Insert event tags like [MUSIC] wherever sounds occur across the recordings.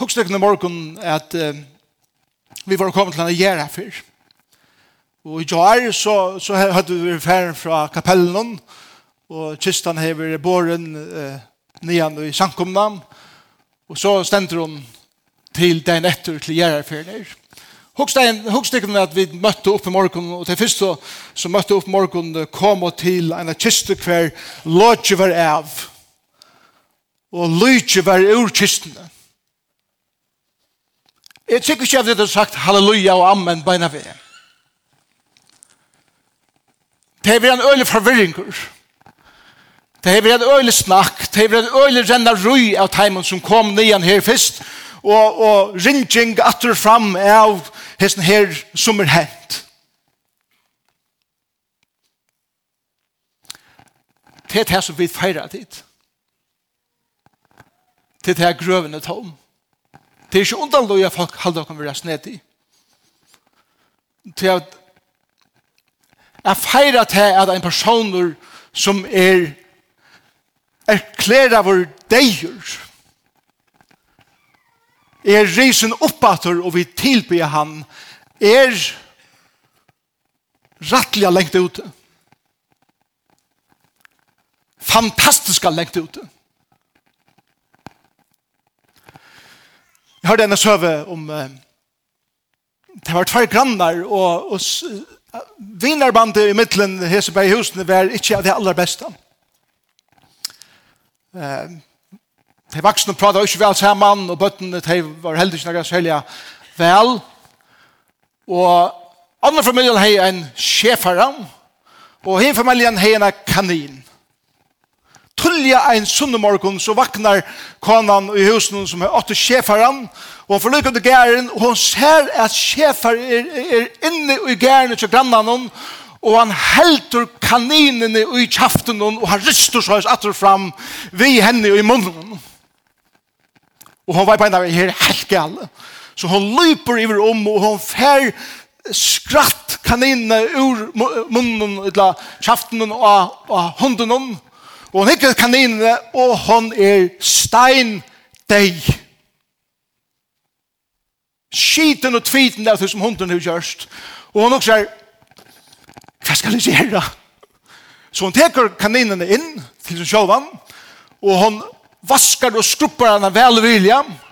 Hugstekne morgen at uh, vi var kommet til en gjerne før. Og i jar så, så hadde vi vært fra kapellen og kistan hever båren uh, nian i sankomnam og så stender hun til den etter til gjerne før der. Hugstekken at vi møtte opp i morgen, og til først så, så møtte opp i morgen kom og til en kiste hver lodje var av, og lodje var ur kistene. Jeg tykker ikke at jeg har sagt halleluja og amen beina ved. Det er en øyelig forvirringer. Det er en øyelig snakk. Det er en øyelig renna røy av teimen som kom nian her først. Og, og ringing atter fram av hesten her som er hent. Det er det som vi feirer dit. Det er det grøvene tom. Det er ikke undan loja folk halde kan være snedig. Til at jeg feirer til at en personer som er erklærer vår deir er risen oppater og vi tilbyr han er rattliga lengt ute. Fantastiska lengt ute. Fantastiska lengt ute Jeg hørte en søve om uh, det var tvær grannar og, og uh, vinarbandet i middelen Heseberg i husene var ikke av det aller beste. Uh, de vaksne pratet ikke vel sammen og bøttene de var heldig ikke noe særlig vel og andre familien har en sjefere og henne familien har en kanin tullja ein sunnumorgon så vaknar konan i husen som er åtte sjefaren og han får lykke under gæren og hon ser at sjefar er, er inne i gæren til grannan hon og han helter kaninene i kjaften og han ryster seg atter fram vi henne i munnen og hon var på en av her helt gale så hon lyper iver om og hon fer skratt kaninene ur munnen eller kjaften og, og hunden Og hun hikker kaninene, og hun er stein deg. Skiten og tviten av det som hunden har gjørst. Og hun også er, hva skal jeg gjøre? Så hun teker kaninene inn til sin sjåvann, og hun vaskar og skrupper henne velvilja, og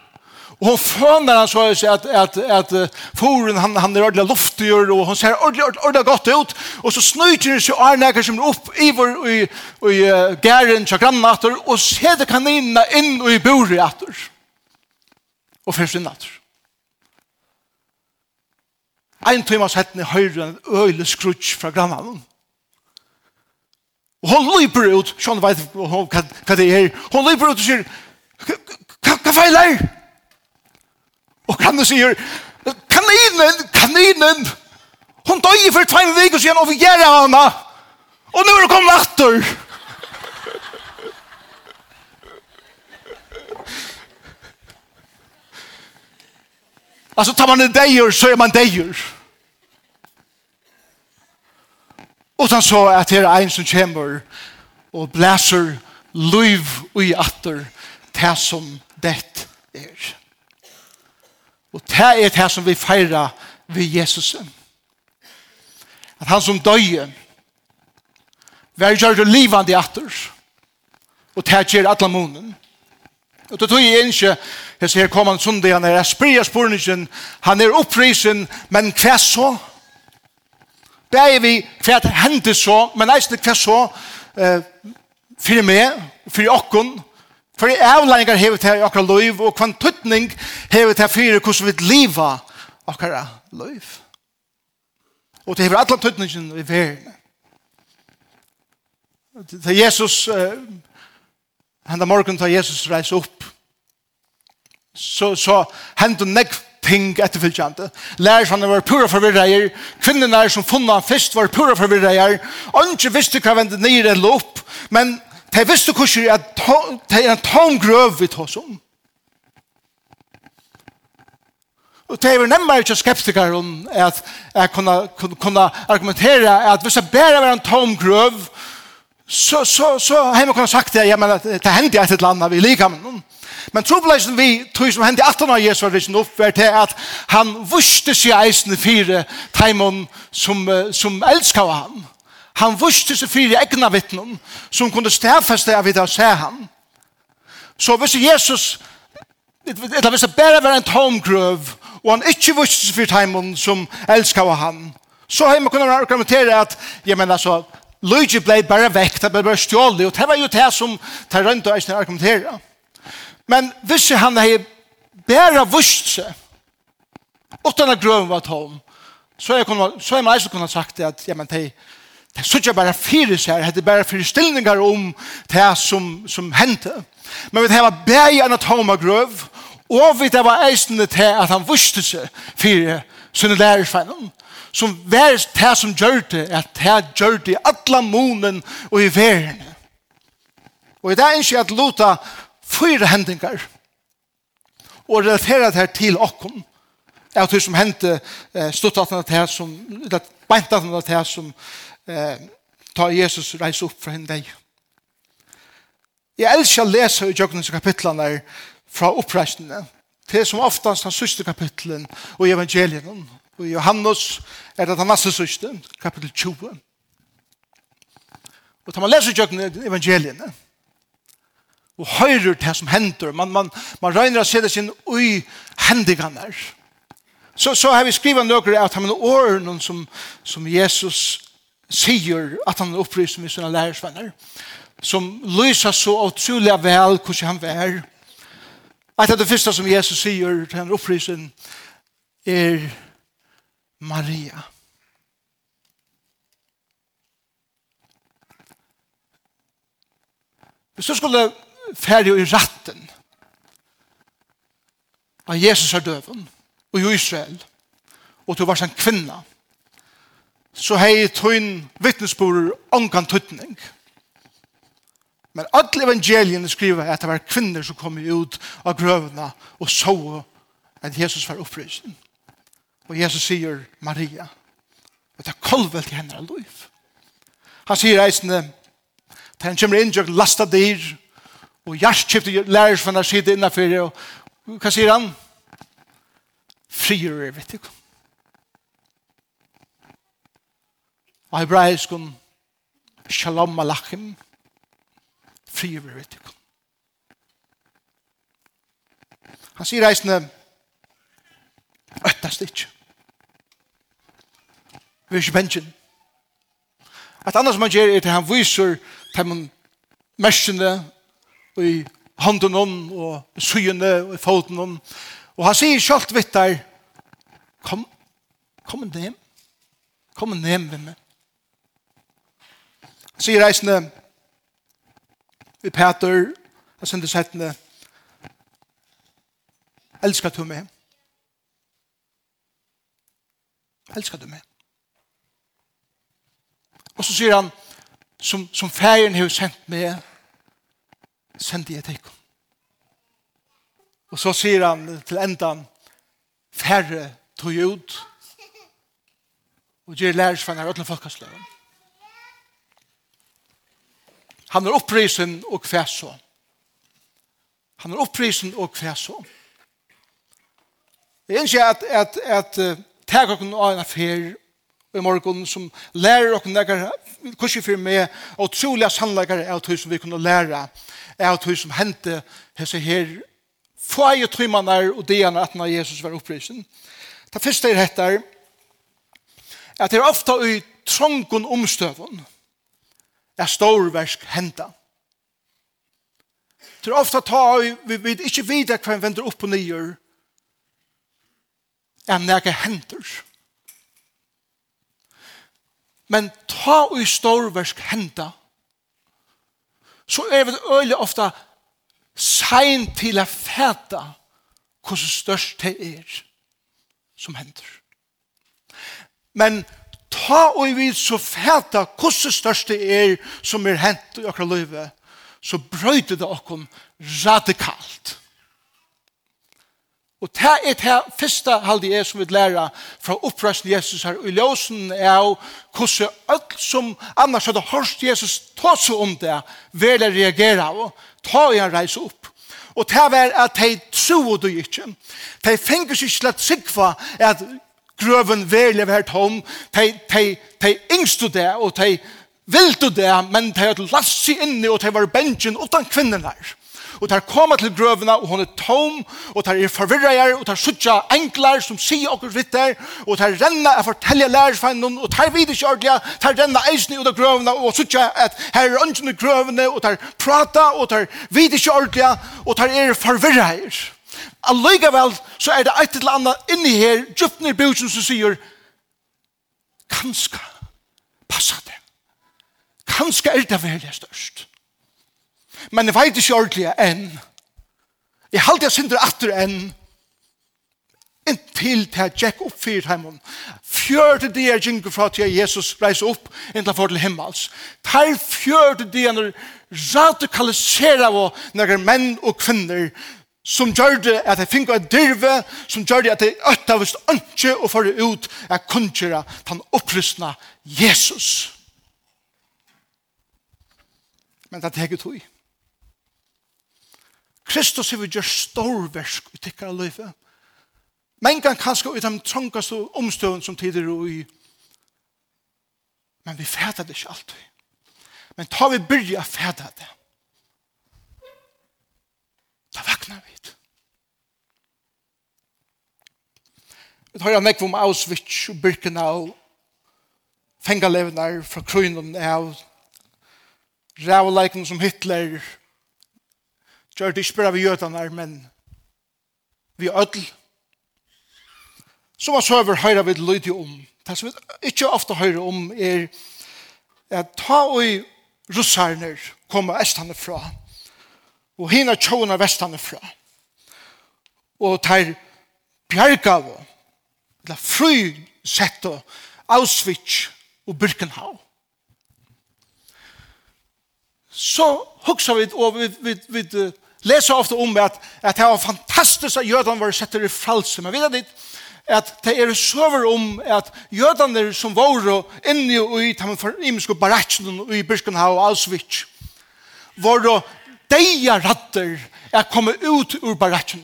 Og hon føner han så at, at, at, att foren han, han er ordentlig luftigur og hon ser ordentlig, ordentlig, ordentlig godt ut. Og så snøyter hon seg och som er opp i vår i, i uh, gæren til grannater og och sätter kaninerna in och i borgater. Och försvinnater. Ein timme sett ned høyre en øyelig skrutsk fra grannanen. Og hon løyper ut, sånn vet hva det er, hon løyper ut og sier, hva feiler? Og kan du sier, kaninen, kaninen, hun døg for tvei vik og sier og vi gjør henne, og nå er det kommet atter. Altså, tar man en deir, så er man deir. Utan så at her er en som kommer og blæser liv og i atter, til som dett er. Og det er det som vi feirer ved Jesus. At han som døg var gjør det livende atter. Og det gjør alle månen. Og det tog jeg ikke, jeg ser kom han sundag, han er sprir spurningen, han er opprisen, men hva så? Det er vi hva hendte så, men eisne hva så, uh, for meg, for okkon, För avlängar har det här i akra liv och kvann tuttning har det här fyra vi liva okkar loiv. Og det hever alla tuttningen i verden. Da Jesus uh, henda morgen da Jesus reis opp, så, så hända nekv ting etterfylgjande. Lærersene var pura forvirreier, kvinnerne som funnet han først var pura forvirreier, og ikke visste hva vendet nere eller opp, men De visste hvordan at det er en tom grøv vi tar om. Og det er nemmere ikke skeptikere om at jeg kunne, kunne, kunne argumentere at hvis det bare var en tom grøv, så, så, så har man kunnet sagt det, ja, men det hender et eller annet vi liker med Men trobeleisen vi tog som hendte 18 av Jesu var risen opp, var til at han vuste seg eisen i fire teimon som, som elskar han. Han vuste seg fire egna vittnen som kunne stedfeste av det å se han. Så hvis Jesus eller hvis det bare var en tomgrøv og han ikke vuste seg fire teimen som elskar av han så har man kunnet argumentere at jeg mener så Luigi ble bare vekk, det ble bare stjålig, og det var jo det som tar rundt og eisne argumentere. Men hvis han har bare vust seg, utan at grøven var tom, så er, så er man eisne kunnet sagt det at, ja, men det Det er ikke bare fire sær, det er bare fire stillingar om det som, som hendte. Men vi har bæg en atomagrøv, og vi har eisende til at han vuste seg fire sine lærersvennen, som var det som gjør det, at det gjør det i alle månen og i verden. Og i dag er ikke at lota fyra hendingar og relatera det her til okkom av det som hendte stått at det her som beint at det her som eh, ta Jesus reis opp fra henne deg. Jeg elsker å lese i Jøgnens kapitlene fra oppreisningene. Det som oftast den siste kapitlen og evangelien. Og i Johannes er det den neste siste, kapittel 20. Og tar man leser Jøgnens evangeliene, og høyrer det som hender, man, man, man regner å se det sin ui hendigene Så, så har vi skrivet noe av de årene som, som Jesus sier at han er oppryst med sine lærersvenner, som lyser så utrolig vel hvordan han er. Et av det første som Jesus sier til han opprysen er Maria. Hvis du skulle ferdig i ratten av Jesus er døven og i Israel og du var en kvinne så hei tøyn vittnesbord ångan tøytning. Men alle evangeliene skriver at det var kvinner som kom ut av grøvene og så at Jesus var opprysen. Og Jesus sier Maria, at det er kolvel til henne liv. Han sier reisende, at han kommer inn og lasta dyr, og hjertskiftet lærer for han har sitt innenfor, og hva sier han? Frier er, vet du. Og hebraisk om shalom malachim fri over etikon. Han sier reisende øttast ikke. Vi er ikke bensjen. Et annet som han gjør er til han viser dem mersene og i hånden og syene og i foten om. og han sier kjalt vitt der kom, kom nem kom nem ved meg Han sier reisende vi Peter, han sender settende Elskar du meg? Elskar du meg? Og så sier han som, som ferien har sendt meg sender jeg til Og så sier han til endan færre tog ut og gjør lærersvenner og alle folkasløven. Han er opprisen og hver så. Han er opprisen og hver så. Jeg ønsker at, at, at uh, teg okken av en affær i morgen som lærer okken nekker kursi for meg og trolig sannleggere av det som vi kunne lære av det som hendte hese her få i trymmene og degene at når Jesus var opprisen. Det første er dette at det er ofte i trången omstøvende er storversk henta. Til ofta ta vi vet ikke vite hva vi vender opp og nyer enn nega henter. Men ta og storversk henta så er vi øyelig ofta sein til å fæta hvordan størst det er som henter. Men ta og vi så fæta hvordan største er som er hent i akkurat livet, så brøyde det okkom radikalt. Og det er det første halde jeg som vil lære fra oppresten Jesus her, og løsen er jo hvordan alt som annars hadde hørt Jesus ta seg om det, vil jeg reagere og ta og jeg reise opp. Og det var at de tro og du ikke. De finner seg til at sikva at grøven verlig har tom, de, de, de yngste det, og de vilde det, men de hadde last seg inne, og de var bensjen utan kvinnen der. Og de koma til grøvene, og hun er tom, og de er forvirret, og de suttja enklar som sier okkur vitt der, og de renner og forteller lærersfeinen, og de vidt ikke ordentlig, de renner eisen ut av grøvene, og suttja at her er ønsken i grøvene, og de prater, og de vidt ikke ordentlig, og de er forvirret her. Allikevel så er det et eller annet inni her, djupt ned bøtjen som sier, kanska passa det. Kanska er det veldig størst. Men jeg vet ikke ordentlig enn. Jeg halte jeg synder atter enn. Inntil til jeg gikk opp fyrt heimen. Fjørte det jeg gikk fra til Jesus reis opp inntil for til himmels. Ter fjørte det jeg radikalisere av noen menn og kvinner som gjør det at jeg finner et dyrve, som gjør det at jeg øtta vist ønske og får ut at kunngjøre den opprystna Jesus. Men det er ikke tog. Kristus har gjort stor versk i tikkere løyve. Men kan kanskje ut av den trångaste omstøven som tider og i. Men vi fæter det ikke alltid. Men tar vi byrja fæter det. Da vaknar vi. Vi tar en nekv om Auschwitz og Birkenau, fengalevnar fra krunen av rævleikene som Hitler gjør det ikke bare vi jødene, men vi ødel. Så var søver høyre vi lydig om. Det som vi ikke ofte høyre om er at ta og russerne kommer estene fra og hina tjåna vestan fra. Og tar bjergav eller fru sett og Auschwitz og Birkenau. Så hugsa vi, og vi, vi, vi, vi leser ofte om at, at det var fantastisk at jødene var sett i fralse, men vi vet ikke at det er søver om at jødene som var inne i de imenske barakken i Birkenau og Auschwitz var deia ratter er kommet ut ur barakken.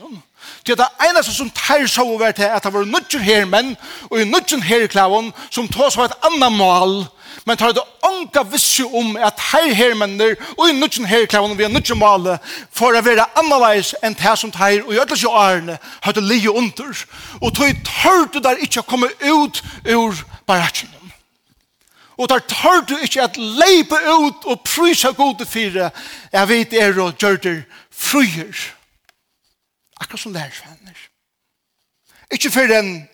Det er det eneste som tar så over til at det var nødgjør her menn og nødgjør her klavon som tar seg et annet mål men tar det ånka visse om at her her menner og nødgjør her klavon og vi har nødgjør målet for å være annerledes enn det som tar og gjør det ikke årene har det lige under og tog tar du der ikke å komme ut ur barakken. Og der tør du ikke at leipa ut og prysa gode fire. Jeg vet er og gjør det fryer. Akkurat som det er svenner. Ikke for en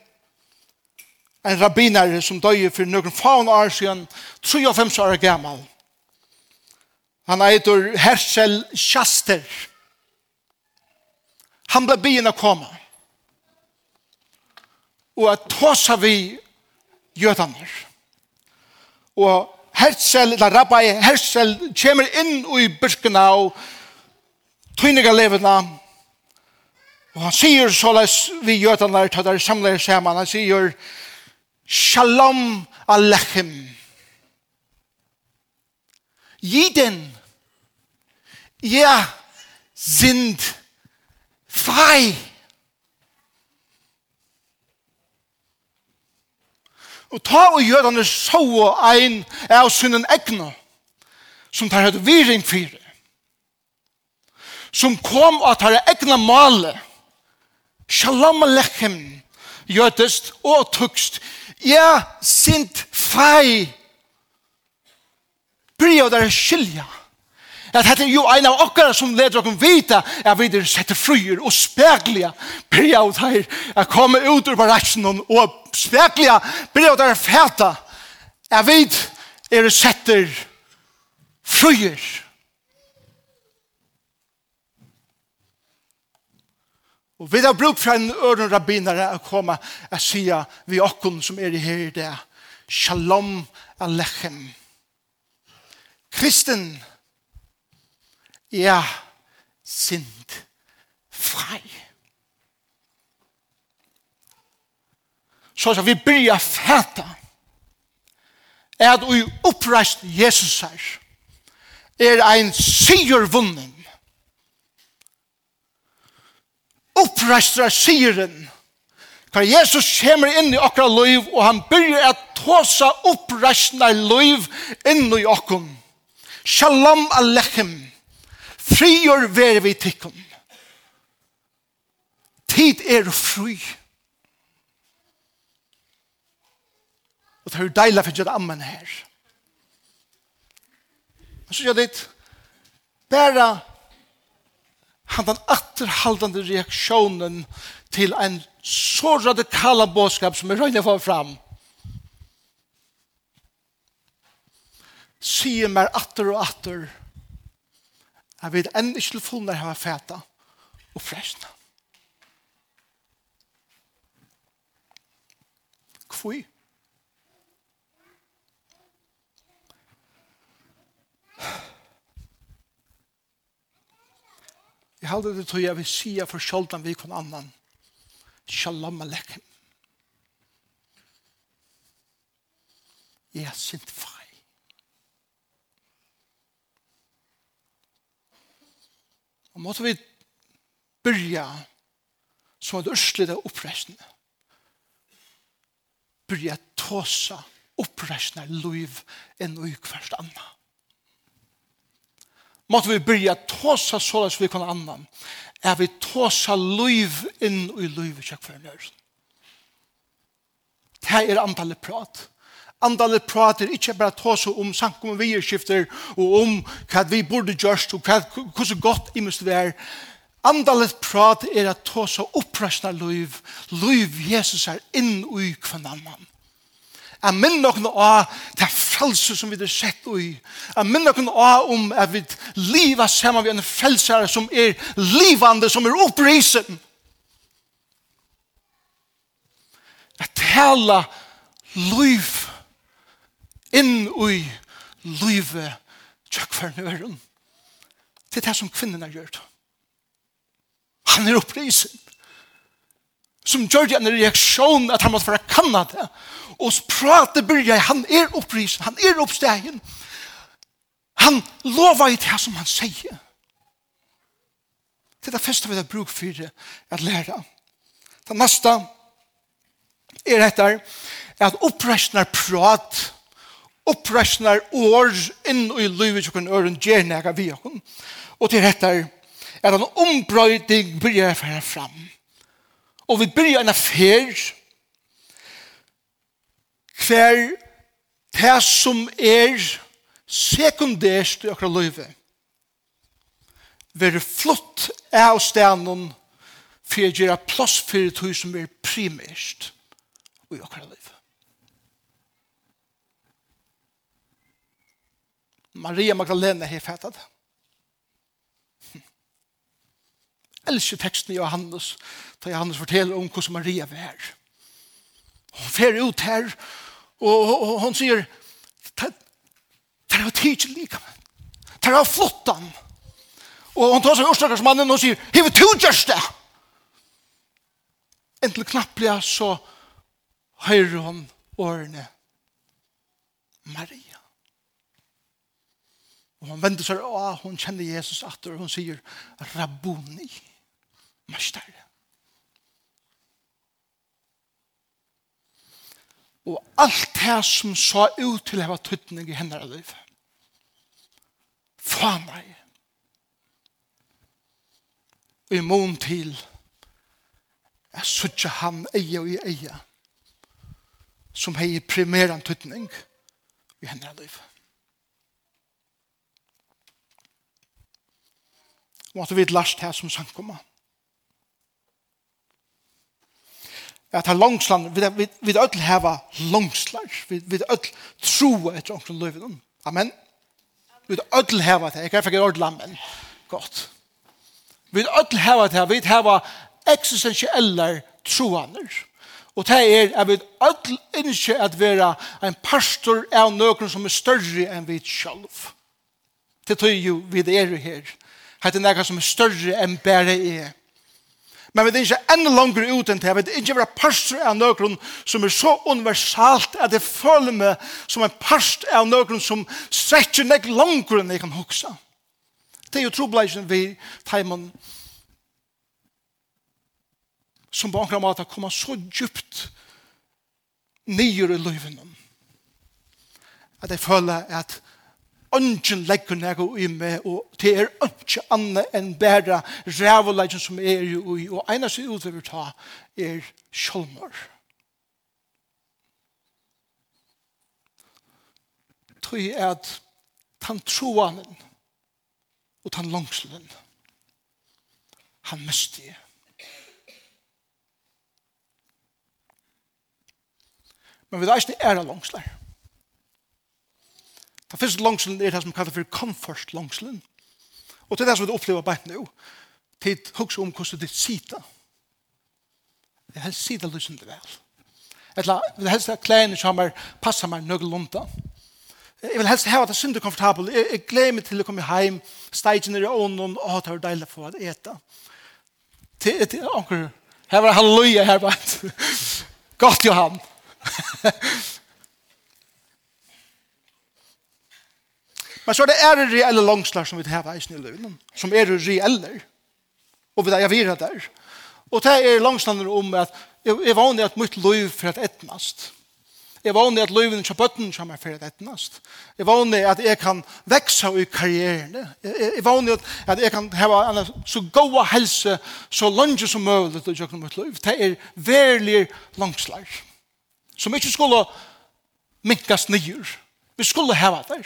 en rabbinare som døye for noen faun år siden, 53 år gammal. Han eitur Hersel Schaster. Han ble byen å komme. Og at tåsa vi jødaner og Hersel, eller rabbi, Hersel, kommer inn i byrkene og tøyninga levende. Og han sier såleis vi jødene der, der samler sammen, han sier Shalom Alechem. Jiden, ja, sind, frei, Og ta og gjør han så ein av synden egna som tar høyde viring fire. Som kom og tar egna male. Shalom alechem gjøtest og tukst. Ja sint fei. Bryr dere skilja at dette er jo en av okkara som leder okken vita at vi er setter fryer og spekliga av her at komme ut ur barakken og spekliga period her feta at vi er setter fryer og vi har brukt fra en øren rabbinare å komme og sia vi okken som er her i det Shalom Alechem Kristen Kristen ja, sind frei. Så skal vi byrja fæta at vi oppreist Jesus her er ein sigur vunnen oppreistra siren Kvar Jesus kommer inn i okra liv og han byrjar at tåsa oppreisna liv inn i okkom. Shalom alechem. Frior vere vi tikkum. Tid er fri. Og det er jo deilig for å ammen her. Men så gjør det bare han den atterhaldende reaksjonen til en så radikala bådskap som er røyne for fram. Sier meg atter og atter Jeg vet enn ikke til fullnær hava fæta og freshna. Hvor? Jeg halde det til jeg vil sia for sjoldan vi kon annan. Shalom alekim. Jeg er sint Og måtte vi byrja så at ørslet er oppreisende. Byrja tåsa oppreisende liv enn og hverst annan. Måtte vi byrja tåsa så at vi kan annan. Er vi tåsa liv inn i liv i kjøkføren Det er antallet prat andale prater, ikkje berre tås om sankum og vierskifter, og om hva vi burde gjørst, og hva, hvordan godt i must være. Andale prat er at tås og opprøsna liv, liv Jesus er inn i kvann annan. Jeg minner noen av det frelse som vi har sett i. Jeg minner noen av om at vi lever sammen med en frelsere som er livande, som er opprisen. Jeg taler liv inn i livet tjøkverne øren. Det er det som kvinnen har gjort. Han er opprisen. Som gjør det en reaksjon at han måtte være Kanada. Og prate byrja, han er opprisen, han er oppstegen. Han lover i det som han sier. Det er det første vi har bruk for at lære. Det neste er etter at oppreisner prat opprøsnar år inn i livet som øren gjør nega vi og Og til dette er at en ombrøyding byrjar færa fram. Og vi byrjar en affær hver det som er sekundært i akkurat livet være flott av stenen for å gjøre plass for det som er primært i akkurat livet. Maria Magdalena har fattet. Elsker teksten i Johannes, da Johannes forteller om hvordan Maria var. Hun fer ut her, og hun sier, det er jo tid til like, det er jo flott han. Og hun tar seg årsdagersmannen og sier, hiv to gjørs det! Endelig knapplig så hører hun årene Maria. Og hun vender seg og hun kjenner Jesus atter, og hun sier, Rabboni, mester. Og alt det som så ut til å ha tøtning i henne av liv. Fra meg. Og i mån til, jeg sørger han eie og i eie, som har primæren tøtning i henne av livet. måtte vi last her som samkommer. At her langsland, vi, vi, vi ødel hava langslar, vi, vi ødel tro etter omkring løyven. Amen. Vi ødel heva det, jeg kan ikke ordla, men godt. Vi ødel hava det, vi hava eksistensielle troaner. Og det er at vi ødel innskje at vera en pastor av nøkron som er større enn vi sjálv. Det tror jo vi er her Hette nekka som er større enn bare er. Men vi er ikke enda langer ut enn det. Vi er ikke bare parster av nøkron som er så universalt at jeg føler meg som en parst av nøkron som strekker nek langer enn jeg kan huske. Det er jo trobladjen vi teimen som på ankra måte kommer så djupt nyer i livet. at jeg føler at ønsken legger nega i meg, og det er ikke anna enn bæra rævuleggen som er jo i, og eina som utøver ta er sjolmar. Tøy er at tan troanen og tan langslen han møste jeg. Men vi er ikke æra langsler. Ta fyrst langslen er det som kallar for comfort langslen. Og til det som vi opplever bare nå, til hugsa om hvordan det sitter. Det er helst sitter lysen det vel. Etla, vil helst at klærne som er passer meg nøggelunda. Jeg vil helst hava det synd og komfortabel. Jeg, jeg gleder meg til å komme hjem, steige ned i ånden, og det er deilig for å ete. Til, til anker, her var halleluja her, bare. [LAUGHS] Godt, Johan. [LAUGHS] Men så er det er reelle langslar som vi har eisen i løven, som er reelle, og vi er vira der. Og det er langslander om at jeg vanlig at mitt løv for at etnast. Jeg vanlig at løven til bøtten kommer for at etnast. Jeg vanlig at jeg kan veksa i karrieren. Jeg vanlig at jeg kan hava en så god helse så langt som mulig til å mitt løv. Det er veldig langslar som ikke skulle minkast nyer. Vi skulle hava der.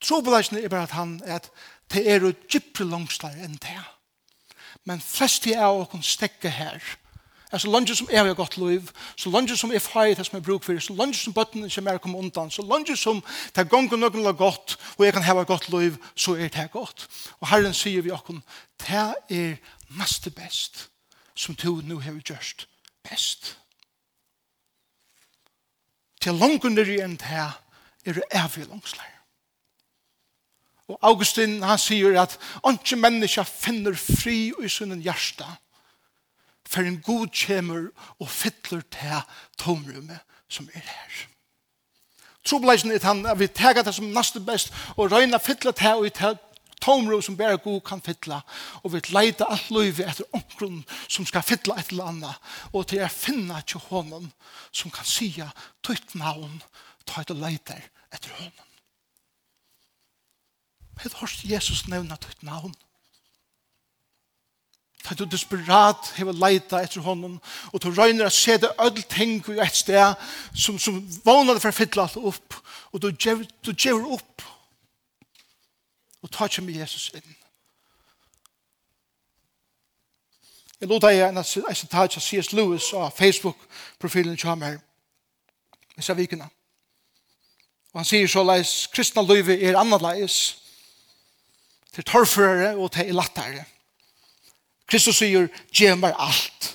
Trobelagen er bare at han er at det er jo gypre langstar enn det. Men flest er av åkken stekke her. Er så langt som jeg har gått liv, så langt som er feil det som er bruk for, så langt som bøttene som jeg kommer undan, så langt som det er gong og noen la godt, og jeg kan hava godt liv, så er det godt. Og Herren sier vi åkken, det er mest best som du nå har gjort best. Til langt under enn det er det evig langstar. Og Augustin, han sier at «Onkje menneska finner fri i sunnen hjärsta, for en god kjemur og fytler til tomrummet som er her». Trobleisen er han, vi tega det som neste best, og røyna fytler til og til tomrum som bare god kan fytla, og vi leida alt løyve etter omkron som skal fytla et eller annet, og til jeg finna til hånden som kan sia tøyt navn, tøyt og leida etter hånden. Men har Jesus nevna ditt navn. Da du desperat heva leita etter honom, og du røyner at se det ødel ting i et sted som, som vånade for å fylla alt opp, og du djever, du djever opp. Og ta ikke med Jesus inn. Jeg lot deg en sitat av C.S. Lewis av Facebook-profilen til ham her. Jeg sa vikene. Og han sier så leis, kristna løyve er annerleis til torførere og til lattere. Kristus sier, «Gjev meg alt».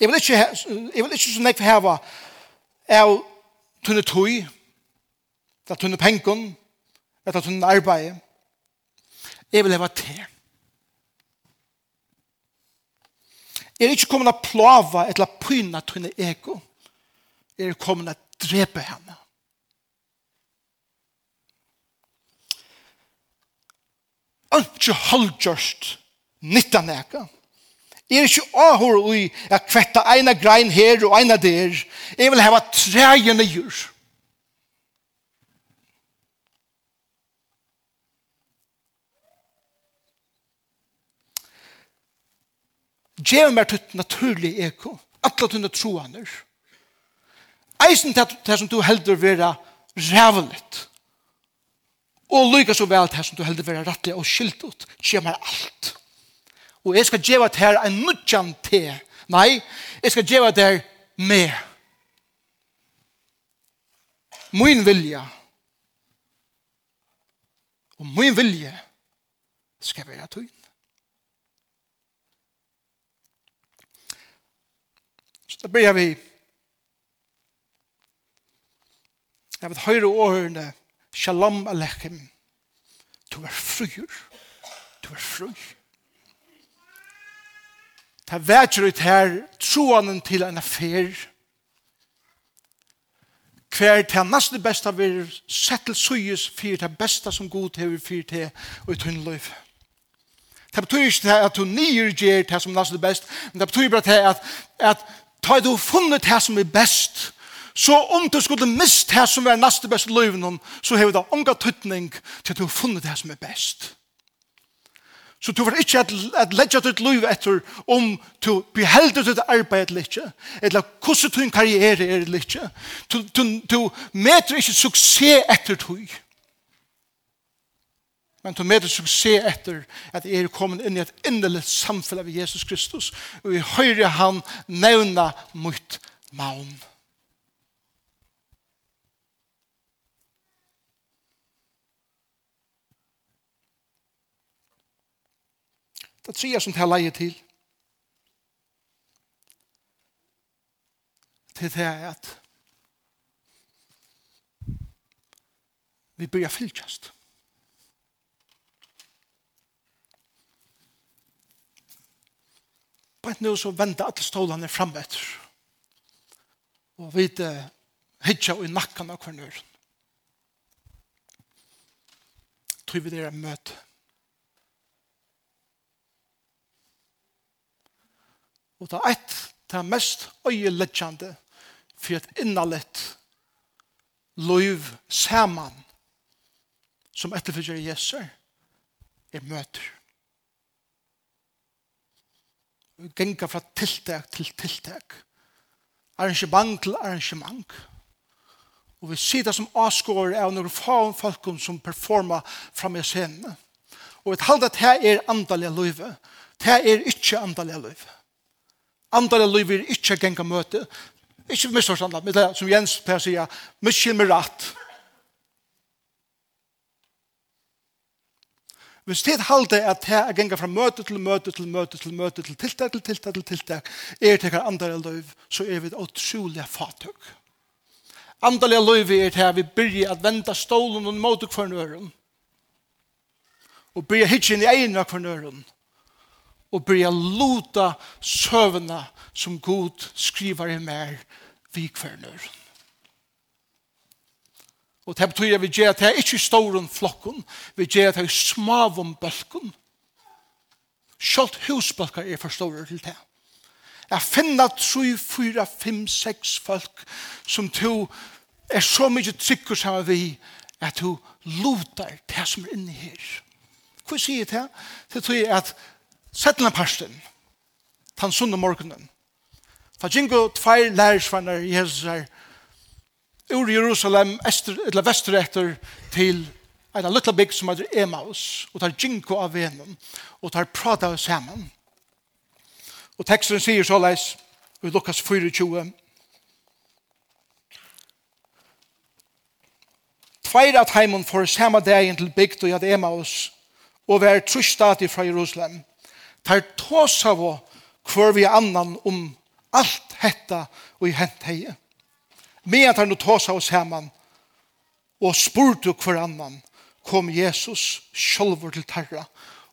Jeg vil ikke, jeg vil ikke så nekve heva av tunne tøy, av tunne pengen, av tunne arbeid. Jeg vil heva til. Jeg er ikke kommet å plava eller pyna tunne ego. Jeg er kommet å drepe henne. ikke holdgjørst nytta neka. Jeg er ikke ahor ui at kvetta eina grein her og eina der. Jeg vil hava treje nyer. Gjev meg tutt naturlig eko. Atla tunne troaner. Eisen til det som du heldur vera rævlet. Og lykka så vel til som du heldur vera rettelig og skilt ut, kjemmer alt. Og jeg skal djeva til her en nudjan te. Nei, jeg skal djeva til her med. Min vilja og min vilje skal være tøyn. Så da blir vi jeg vil høre årene Shalom Aleichem. Du er fruer. Du er fruer. Ta vetsjer ut her troanen til en affær. Hver til nesten besta vil sett til suyes fyrir ta besta som god hever fyrir te og i tunn løyf. Det betyr ikke at du nyer gjer det som nesten best, men det betyr bare at, at ta du funnet det som er best, Så om du skulle miste det som var neste beste løven, så har det unga tøtning til at du har funnet det som er best. Så du får ikke at, at ledja ditt liv etter om du behelder ditt arbeid eller ikke, eller hvordan din karriere er eller ikke. Du, du, du møter ikke suksess etter du. Men du møter suksess etter at jeg er kommet inn i et innerlig samfunn av Jesus Kristus, og jeg hører han nevna mot maun. Det er tre som tar leie til. Til det er at vi byrjar fylkjast. et nå så venda alle stålene frem etter. Og vi hitja i nakkan av kvarnøren. Tror vi det er møte. Og ta ett, ta mest øyeleggjande for et innalett loiv saman som etterfølger Jesu er møter. Genga fra tiltak til tiltak. Arrangement til arrangement. Og vi sier det som avskårer av noen faen folkum som performer fram i scenen. Og vi taler at her er andalige løyve. Det er ikke andalige løyve andra liv er ikke genga møte. Ikke misforstandet, men det som Jens Per sier, miskil med ratt. Hvis det halde at det er genga fra møte til møte til møte til møte til tiltak til tiltak til tiltak, er det andre liv, så er vi utrolig fatøk. Andaliga liv er det vi byrja at venda stolen og mot kvarnøren. Og byrja hitjen i egna kvarnøren. Og og byrja luta søvna som god skriver i mer vikvärnur. Og det betyr at vi gjør at det er ikke storen flokken, vi gjør at det er smavom bølken. Sjalt husbølker er for store til det. Jeg finner 3, 4, 5, 6 folk som to er så mye trykker sammen vi at to lutar det som er inne her. Hva sier det? Det tror jeg at Settlene parsten, tan sunne morgenen. Ta gingo tveir lærersvannar Jesus her, ur Jerusalem, ester, eller vestre etter, til en lilla bygg som heter Emaus, og tar ginko av venen, og tar prata av sammen. Og teksten sier så leis, i Lukas 24, Tveir at heimun for samme dagen til bygd og jad Emaus, og vær trusstati fra Jerusalem, tar tås av hver vi annan om alt hetta og i hent heie. Men tar no tås av oss hemman og spurte hver annan kom Jesus sjolver til terra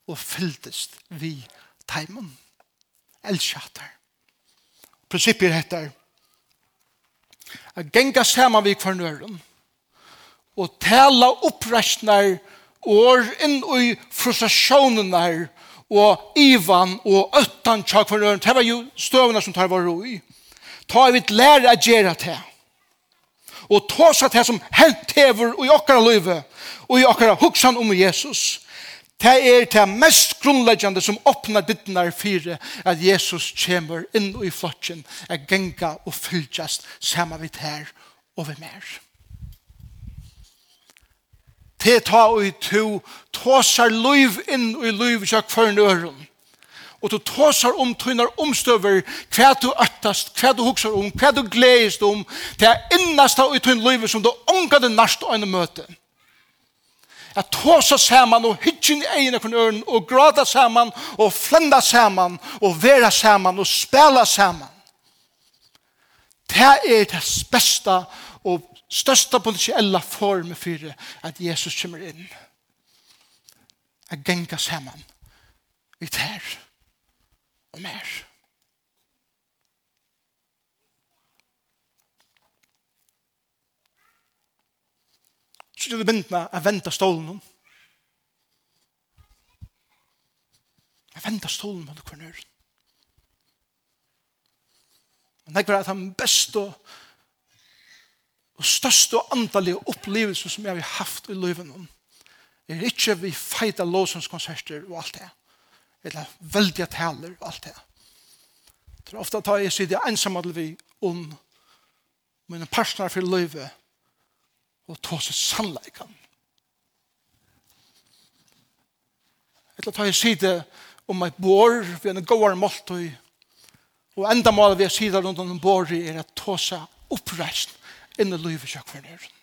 og fyldest vi teimen. Elskjater. Prinsippet heter at genga saman vi kvar nøren og tala opprestnar år inn i frustrasjonenar og Ivan og Øttan tjak for nøren, det var jo støvna som tar var roi. Ta vi et lære å gjøre det. Og ta seg det som hent hever i okkara løyve og i okkara huksan om Jesus. Det er det mest grunnleggjande som åpner bittnar fire at Jesus kommer inn i flokken at genga og fylltjast saman vidt her og ved mer te ta og to tåsar liv inn i liv i kjøkføren øren og du tåsar om tøynar omstøver hva du øttast, hva du huksar om, hva du gledest om, det er innast av tøyn livet som du ångade narst og ene møte. Jeg tåsar saman og hyggin i egin ekon øren og grada saman og flenda saman og vera saman og spela saman. Det er det beste og største politiella form för at Jesus kommer inn. At genga sammen Vi tar. og mer. Så det er med å vente stålen Att Jeg stolen mot hver nøyren. Men det er at han bäst og og største og andalige opplevelsen som jeg har haft i livet om, er ikke vi feita låsenskonserter og alt det, eller veldige taler og alt det. Det er ofte at jeg sier det ensamme til vi om mine personer for livet og ta seg sannleikene. Eller ta jeg sitter om et vi er en gåere måltøy og enda målet vi er sitter rundt om en bår er at ta seg oppreist inn i livet kjøk for kjøkkvernøren.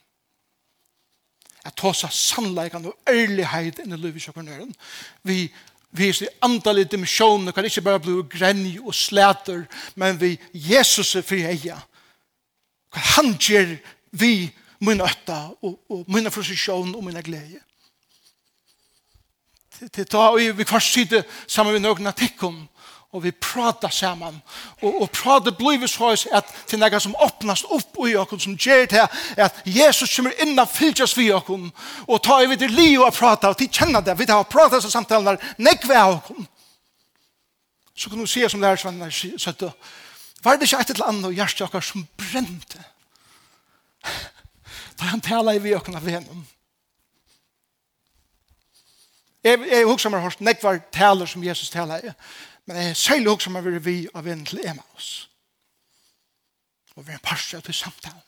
Jeg tar seg sannleikene og ærlighet inn i livet kjøk for kjøkkvernøren. Vi viser i antallet dimensjoner kan ikke bare bli grenj og slæter, men vi Jesus er fri eia. Hva han gjør vi min øtta og, og min frustrasjon og min glede. Til, til ta og vi kvarsitte sammen med noen artikkel om og vi prata saman. Og, og prata blivis hos at til nega som åpnast opp i okkur, som gjer til at Jesus kommer inn og fylgjast vi okkur, og ta i vidt li og prata, og til kjenna det, vi tar prata seg samtalen, nekve av okkur. Så kan du se som lærersvennene søtte, var det ikke et eller annet hjertet okkar som brente? Da han tala i vi okkur av venom. Jeg, jeg husker meg hos nekvar taler som Jesus taler i. Men det er særlig også som vi av en til Emmaus. Og vi er en parst av til samtalen.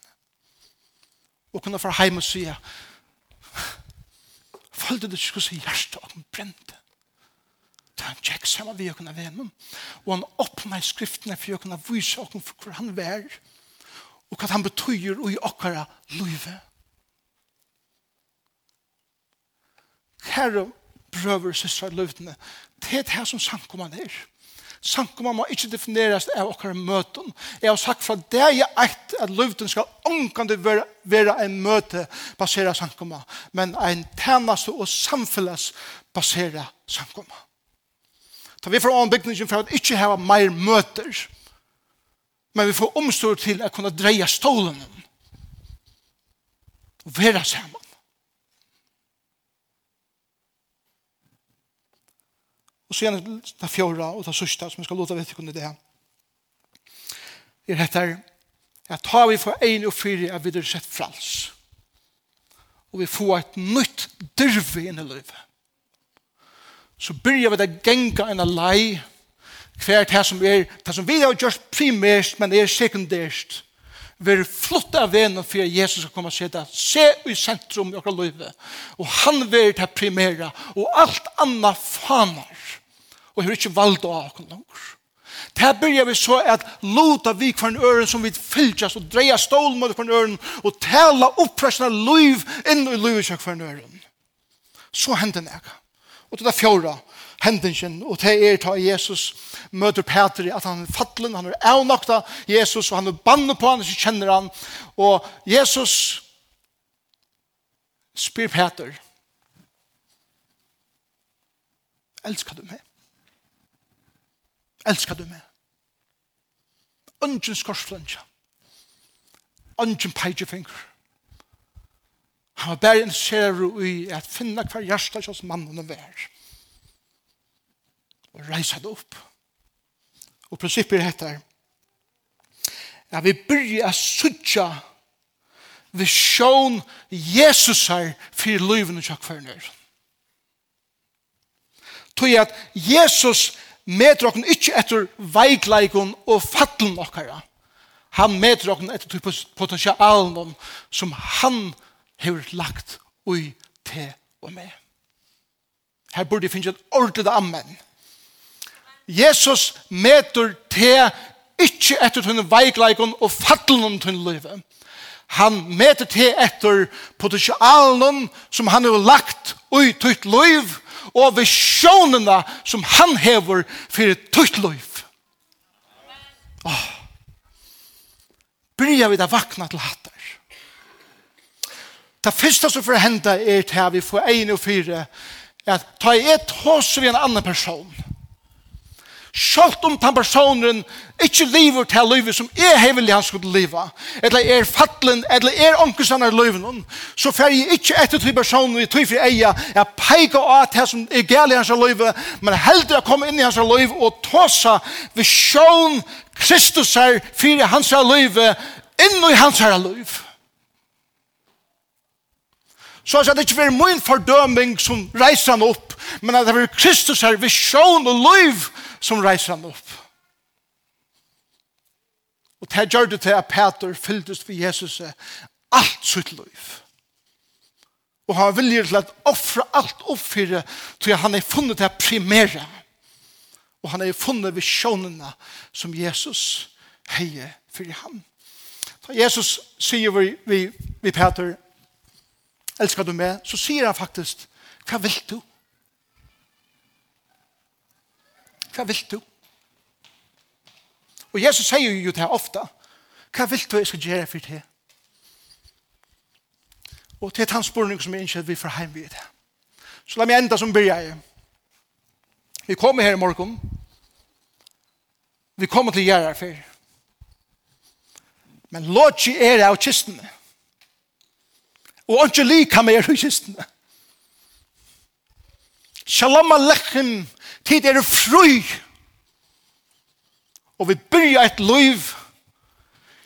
Og kunne få heim og sige Følte du skulle si hjertet og den brente. Da han tjekk sammen vi og kunne vennen. Og han åpnet i skriftene for å kunne vise oss hvor han var. Og hva han betyr i okkara livet. Herre, brøver og søstre i løyvene, det er det som samkommende er. Sankoma må ikke defineres av okkar møten. Jeg har sagt fra det jeg eit at løvden skal ångkande være, være en møte basera sankoma, men en tjeneste og samfunnes basera sankoma. Ta vi får ombygningen for at ikke hava mer møter, men vi får omstår til at kunne dreie stålen og være sammen. Og så gjerne det fjorda og det sørste som jeg skal låta vite kunne det her. Det heter at ta vi for en og fire er videre sett frals. Og vi får et nytt dyrve inn i livet. Så begynner vi det genga en lei hver det som er det som vi har gjort primært men er sekundært vi er flott av venen for Jesus skal komme og se det. Se i sentrum i okra livet. Og han vil det primæra. Og alt anna fanar og har ikke valgt av oss langer. Det byrjar vi så at lota vi kvar en øren som vi fylgjast og dreia stål mot kvar en øren og tala oppressna liv inn i livet kvar en øren. Så hender det. Og det er fjorda, hendingen, og det er ta Jesus møter Petri, at han er fattelen, han er avnokta Jesus, og han er bannet på han, så kjenner han, og Jesus spyr Peter, elskar du meg? Elskar du meg? Ungen skorsflønja. Ungen peigefinger. Han var bare interesserer i at finna hver hjärsta hos mannen og vær. Og reisa det opp. Og prinsippet heter Ja, vi byrja a sutja vi sjån Jesus her for løyven og tjakk for nøyren. Tog at Jesus meter okken ikke etter veikleikon og fattelen okkara. Han meter okken etter potensialen som han har lagt ui til og med. Her burde jeg finne et ordentlig amen. Jesus meter til ikke etter tunne veikleikon og fattelen om tunne livet. Han meter til etter potensialen som han har lagt ui tutt livet og visjonene som han hever for et tøyt liv. Åh. Bryr vi da vakna til hatter. Det første som får hende er til at vi får en og fire at ta et hos vi en annen person Sjalt om den personen ikke lever til livet som er hevelig han skulle leva, eller er fattelen, eller er ånkesan av livet, så fer jeg ikke etter til personen i tøyfri eia, jeg peker av det som er gale i hans livet, men heldur å komme inn i hans liv og tåsa ved sjån Kristus her fyrir hans livet, inn i hans liv. Så at det ikke for min fordøming som reiser han opp, men at det var Kristus her, visjon og liv, som reiser han opp. Og det gjør det til at Peter fylltes for Jesus alt sitt liv. Og han viljer til at offre alt oppfyre til han er funnet det primære. Og han er funnet visjonene som Jesus heier for ham. Så Jesus sier vi, vi, vi Peter, elsker du meg, så sier han faktisk, hva vil du? Hva vil du? Og Jesus sier jo det her ofta. Hva vil du jeg skal gjøre for det? Og til hans spørning som jeg innkjøtt vi fra vid. Så la meg enda som byrja jeg. Vi kommer her i morgen. Vi kommer til gjerra for. Men låt ikke er av kistene. Og ikke lika mer i kistene. Shalom aleichem Tid er fri. Og vi byrja et liv.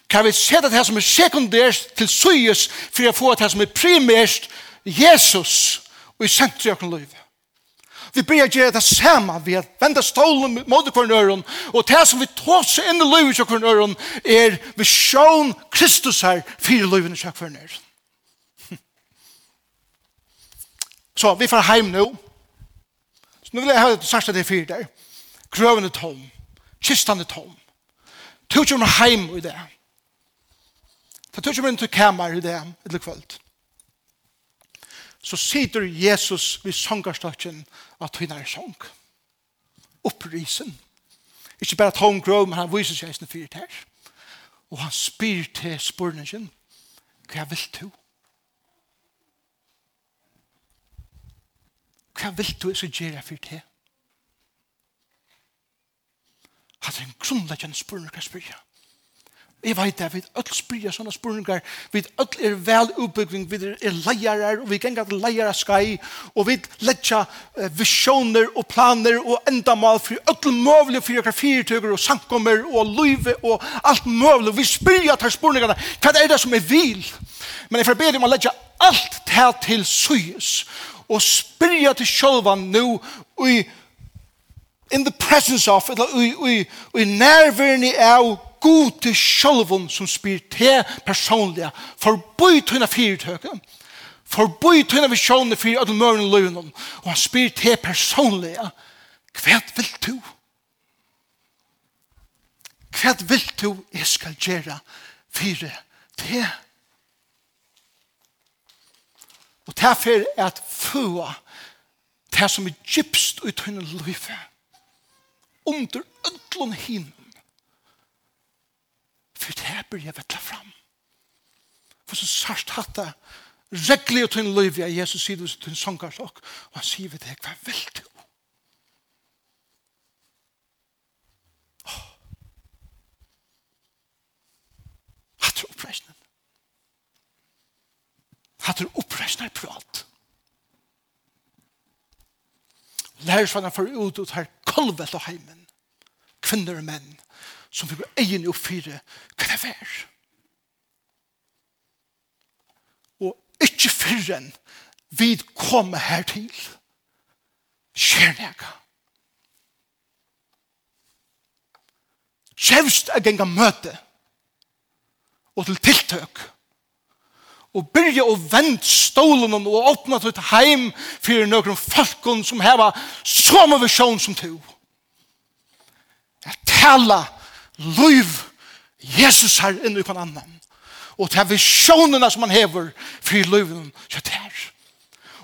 Kan vi se det her som er sekundært til syes, for å få det her som er primært Jesus og i sentri av liv. Vi byrja gjøre det samme vi har vendt stålen mot hver og det som vi tås inn i livet til hver nøren er visjon Kristus her fire livet til hver nøren. Så vi får heim nå. Nu vil jeg ha det sørste det fyrt der. Grøven er tom. Kistan er tom. Tu kommer heim i det. Ta tog kommer inn til kammer i det, eller kvöld. Så sitter Jesus vid sångarstokken av hun sång. Opprisen. Ikke bare tom grøv, men han viser seg i sin fyrt her. Og han spyr til spørningen. Hva vil du? Hva Hva vil du så gjøre for det? Hatt en grunnleggjende spurningar spør? Jeg vet det, vi öll spør sånne spurningar, vi öll er vel utbygging, vi er leiarar, og vi kan til leiarar skai, og vi letja visjoner og planer og endamal for öll mulige for okkar fyrtøyger og sankommer og løyve og alt mulig. Vi spyrja til spurningarna, hva er det som er vil? Men jeg forber om å letja alt til til syes og spyrja til sjølvan nu i in the presence of eller i, i, i nærværende av god til sjálvan som spyr til personliga forbøy tøyna fyrtøyka forbøy tøyna visjoner fyrir at mørn løyvnum og han spyr til personliga hva vil du? Hva vil du jeg skal gjøre fyrir til Og derfor er at fua det som er gypst ut henne løyfe under ødlån hinnen for det her blir jeg vettla fram. For så sørst hatt det regler ut henne løyfe jeg Jesus sier det ut henne sångarsok og han sier vi det hva vil du Hatt det oppreist hatt er opprestnar prat. Lærersvannet for ut ut her kolvet og heimen. Kvinner og menn som vi egen og det er. Og ikke fyrren vi kommer her til skjer nega. Kjevst er genga møte og til tiltøk og byrja og vend stolen og åpna til heim fyrir nøkron falkon som heva samme visjon som to. Jeg tala liv Jesus her innu i annan og til visjonerna som han hever fyrir liven kjøtt her.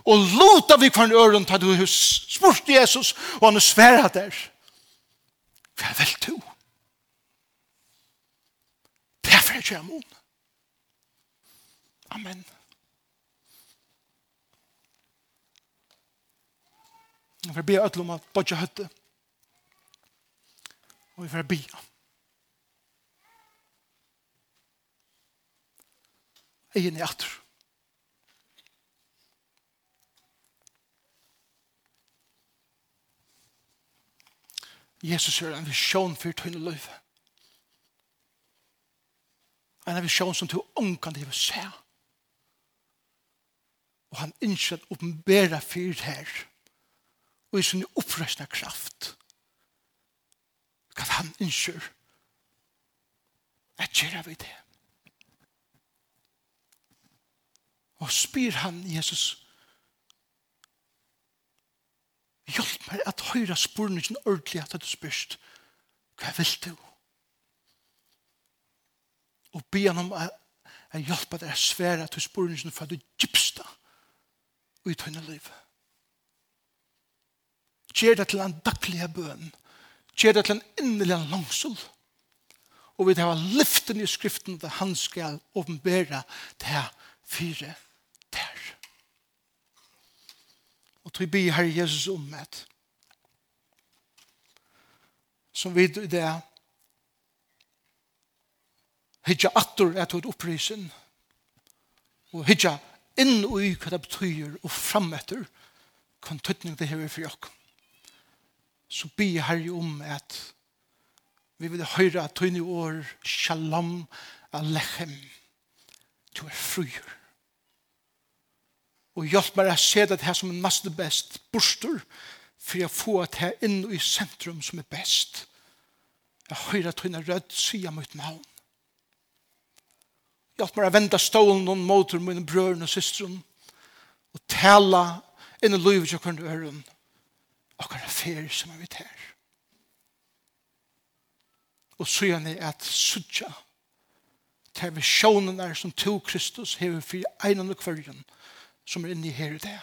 Og lota vi kvarn øren til du spurt Jesus og han er sværa der. Hva er vel to? Derfor er jeg kjøy Amen. Jeg vil be ødel om at bodja høtte. Og vi får be. Egen i atur. Jesus er en visjon for tøyne løyve. En visjon som du omkant i vil se. Ja Og han innskjer at oppenbæra fyrt her. Og i sin opprøsna kraft. Hva han innskjer. at gjør vi det. Og spyr han Jesus. Hjelp meg at høyre sporene ikke ordentlig at du spørst Hva vil du? Og be han om at jeg hjelper deg svære at du sporene ikke for at du gypsta. Hva i tøyne liv. Gjer det til en daglig bøn. Gjer det til en innelig langsol. Og vi tar lyften i skriften til han skal åpenbære til fire der. Og tog vi her Jesus om et som vi i det hitja attur at hod opprisen og hitja inn i hva det betyr og fram etter hva tøtning det her for jokk. Så be herre om at vi vil høre at tøyne år shalom alechem du er fruer. Og hjelp meg å se det her som er nesten best borster, for jeg får det her inn i sentrum som er best. Jeg hører at hun er rødt, sier mot navn. Hjelp meg å vende stålen og måter mine brøren og systeren og tale inn i livet jeg kunne høre om akkurat fer som er vidt her. Og så gjør jeg at sutja til visjonen er som to Kristus hever for en og kvarjen som er inne i her i det.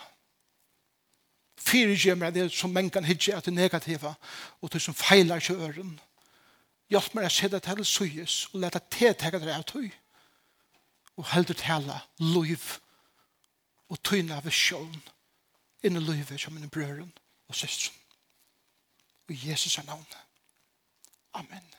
Fyre gjemmer meg det som menn kan hitje at det negativa og det som feilar ikke øren. Hjelp meg å se det til suyes og lete til tega det av tøy og heldur tala loiv og tyna visjon inn i loivet som mine brøren og søstren. Og Jesus er navnet. Amen.